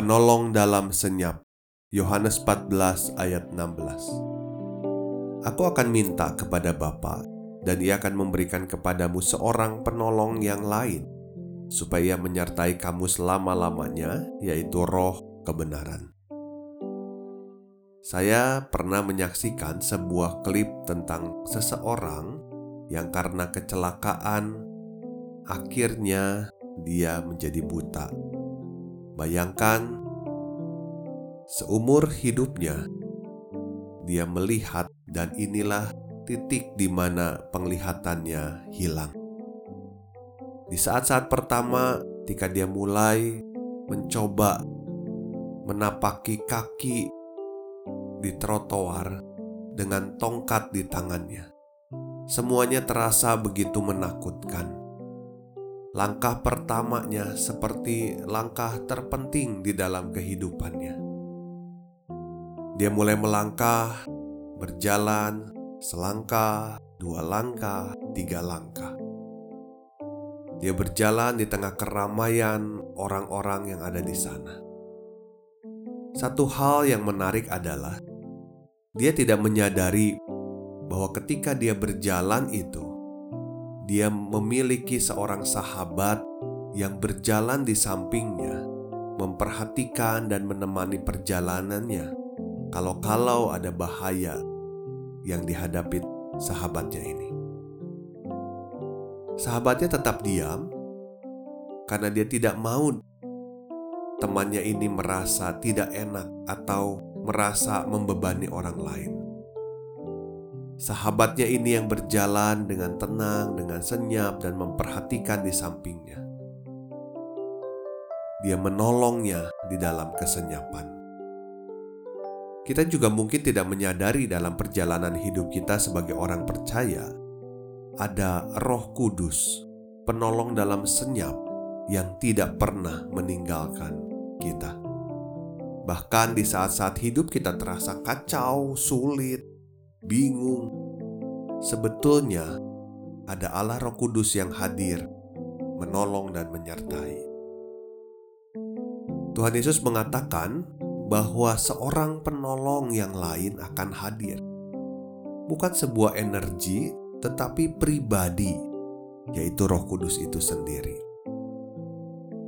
Penolong dalam senyap. Yohanes 14 ayat 16. Aku akan minta kepada Bapa dan ia akan memberikan kepadamu seorang penolong yang lain supaya menyertai kamu selama-lamanya yaitu roh kebenaran. Saya pernah menyaksikan sebuah klip tentang seseorang yang karena kecelakaan akhirnya dia menjadi buta Bayangkan, seumur hidupnya dia melihat, dan inilah titik di mana penglihatannya hilang. Di saat-saat pertama, ketika dia mulai mencoba menapaki kaki di trotoar dengan tongkat di tangannya, semuanya terasa begitu menakutkan. Langkah pertamanya seperti langkah terpenting di dalam kehidupannya. Dia mulai melangkah, berjalan selangkah, dua langkah, tiga langkah. Dia berjalan di tengah keramaian orang-orang yang ada di sana. Satu hal yang menarik adalah dia tidak menyadari bahwa ketika dia berjalan itu, dia memiliki seorang sahabat yang berjalan di sampingnya, memperhatikan dan menemani perjalanannya. Kalau-kalau ada bahaya yang dihadapi sahabatnya ini, sahabatnya tetap diam karena dia tidak mau temannya ini merasa tidak enak atau merasa membebani orang lain. Sahabatnya ini yang berjalan dengan tenang, dengan senyap, dan memperhatikan di sampingnya. Dia menolongnya di dalam kesenyapan. Kita juga mungkin tidak menyadari dalam perjalanan hidup kita sebagai orang percaya, ada Roh Kudus, penolong dalam senyap yang tidak pernah meninggalkan kita. Bahkan di saat-saat hidup kita terasa kacau, sulit, bingung. Sebetulnya ada Allah Roh Kudus yang hadir, menolong dan menyertai. Tuhan Yesus mengatakan bahwa seorang penolong yang lain akan hadir. Bukan sebuah energi, tetapi pribadi, yaitu Roh Kudus itu sendiri.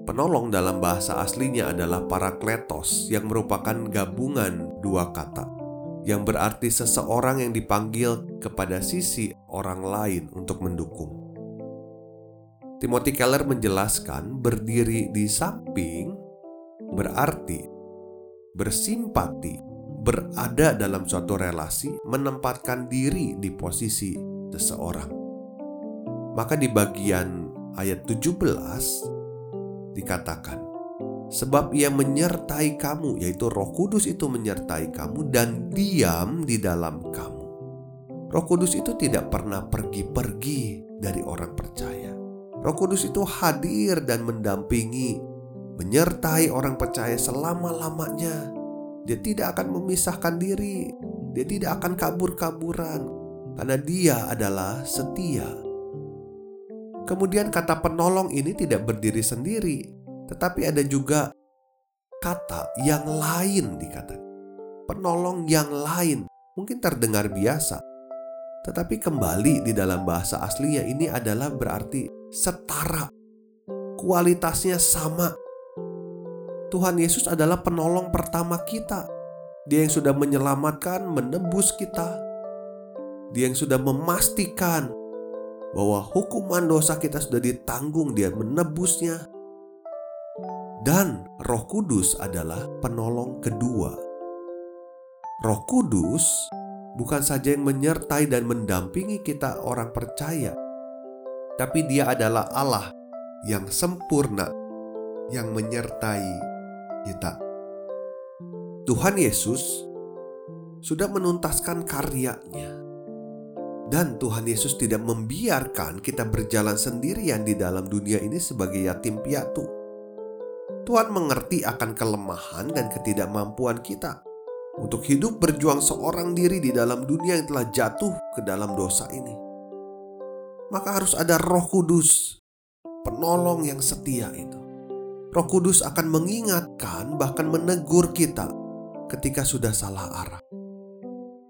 Penolong dalam bahasa aslinya adalah parakletos yang merupakan gabungan dua kata yang berarti seseorang yang dipanggil kepada sisi orang lain untuk mendukung. Timothy Keller menjelaskan berdiri di samping berarti bersimpati, berada dalam suatu relasi, menempatkan diri di posisi seseorang. Maka di bagian ayat 17 dikatakan, sebab ia menyertai kamu, yaitu Roh Kudus itu menyertai kamu dan diam di dalam kamu. Roh Kudus itu tidak pernah pergi-pergi dari orang percaya. Roh Kudus itu hadir dan mendampingi, menyertai orang percaya selama-lamanya. Dia tidak akan memisahkan diri, dia tidak akan kabur-kaburan, karena dia adalah setia. Kemudian, kata penolong ini tidak berdiri sendiri, tetapi ada juga kata yang lain dikatakan. Penolong yang lain mungkin terdengar biasa. Tetapi kembali di dalam bahasa aslinya ini adalah berarti setara. Kualitasnya sama. Tuhan Yesus adalah penolong pertama kita. Dia yang sudah menyelamatkan, menebus kita. Dia yang sudah memastikan bahwa hukuman dosa kita sudah ditanggung, dia menebusnya, dan Roh Kudus adalah penolong kedua. Roh Kudus bukan saja yang menyertai dan mendampingi kita, orang percaya, tapi Dia adalah Allah yang sempurna, yang menyertai kita. Tuhan Yesus sudah menuntaskan karyanya, dan Tuhan Yesus tidak membiarkan kita berjalan sendirian di dalam dunia ini sebagai yatim piatu. Tuhan mengerti akan kelemahan dan ketidakmampuan kita untuk hidup berjuang seorang diri di dalam dunia yang telah jatuh ke dalam dosa ini. Maka harus ada Roh Kudus, penolong yang setia itu. Roh Kudus akan mengingatkan, bahkan menegur kita ketika sudah salah arah.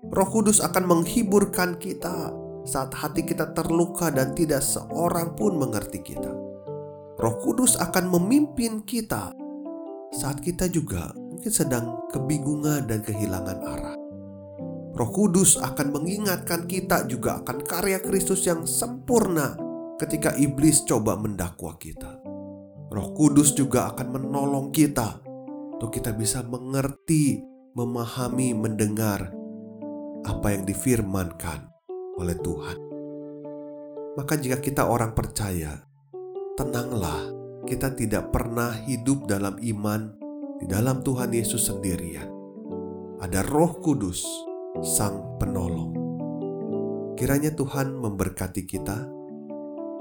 Roh Kudus akan menghiburkan kita saat hati kita terluka dan tidak seorang pun mengerti kita. Roh Kudus akan memimpin kita saat kita juga mungkin sedang kebingungan dan kehilangan arah. Roh Kudus akan mengingatkan kita juga akan karya Kristus yang sempurna ketika iblis coba mendakwa kita. Roh Kudus juga akan menolong kita untuk kita bisa mengerti, memahami, mendengar apa yang difirmankan oleh Tuhan. Maka jika kita orang percaya, tenanglah, kita tidak pernah hidup dalam iman di dalam Tuhan Yesus sendirian. Ada Roh Kudus, Sang Penolong. Kiranya Tuhan memberkati kita,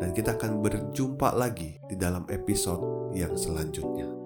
dan kita akan berjumpa lagi di dalam episode yang selanjutnya.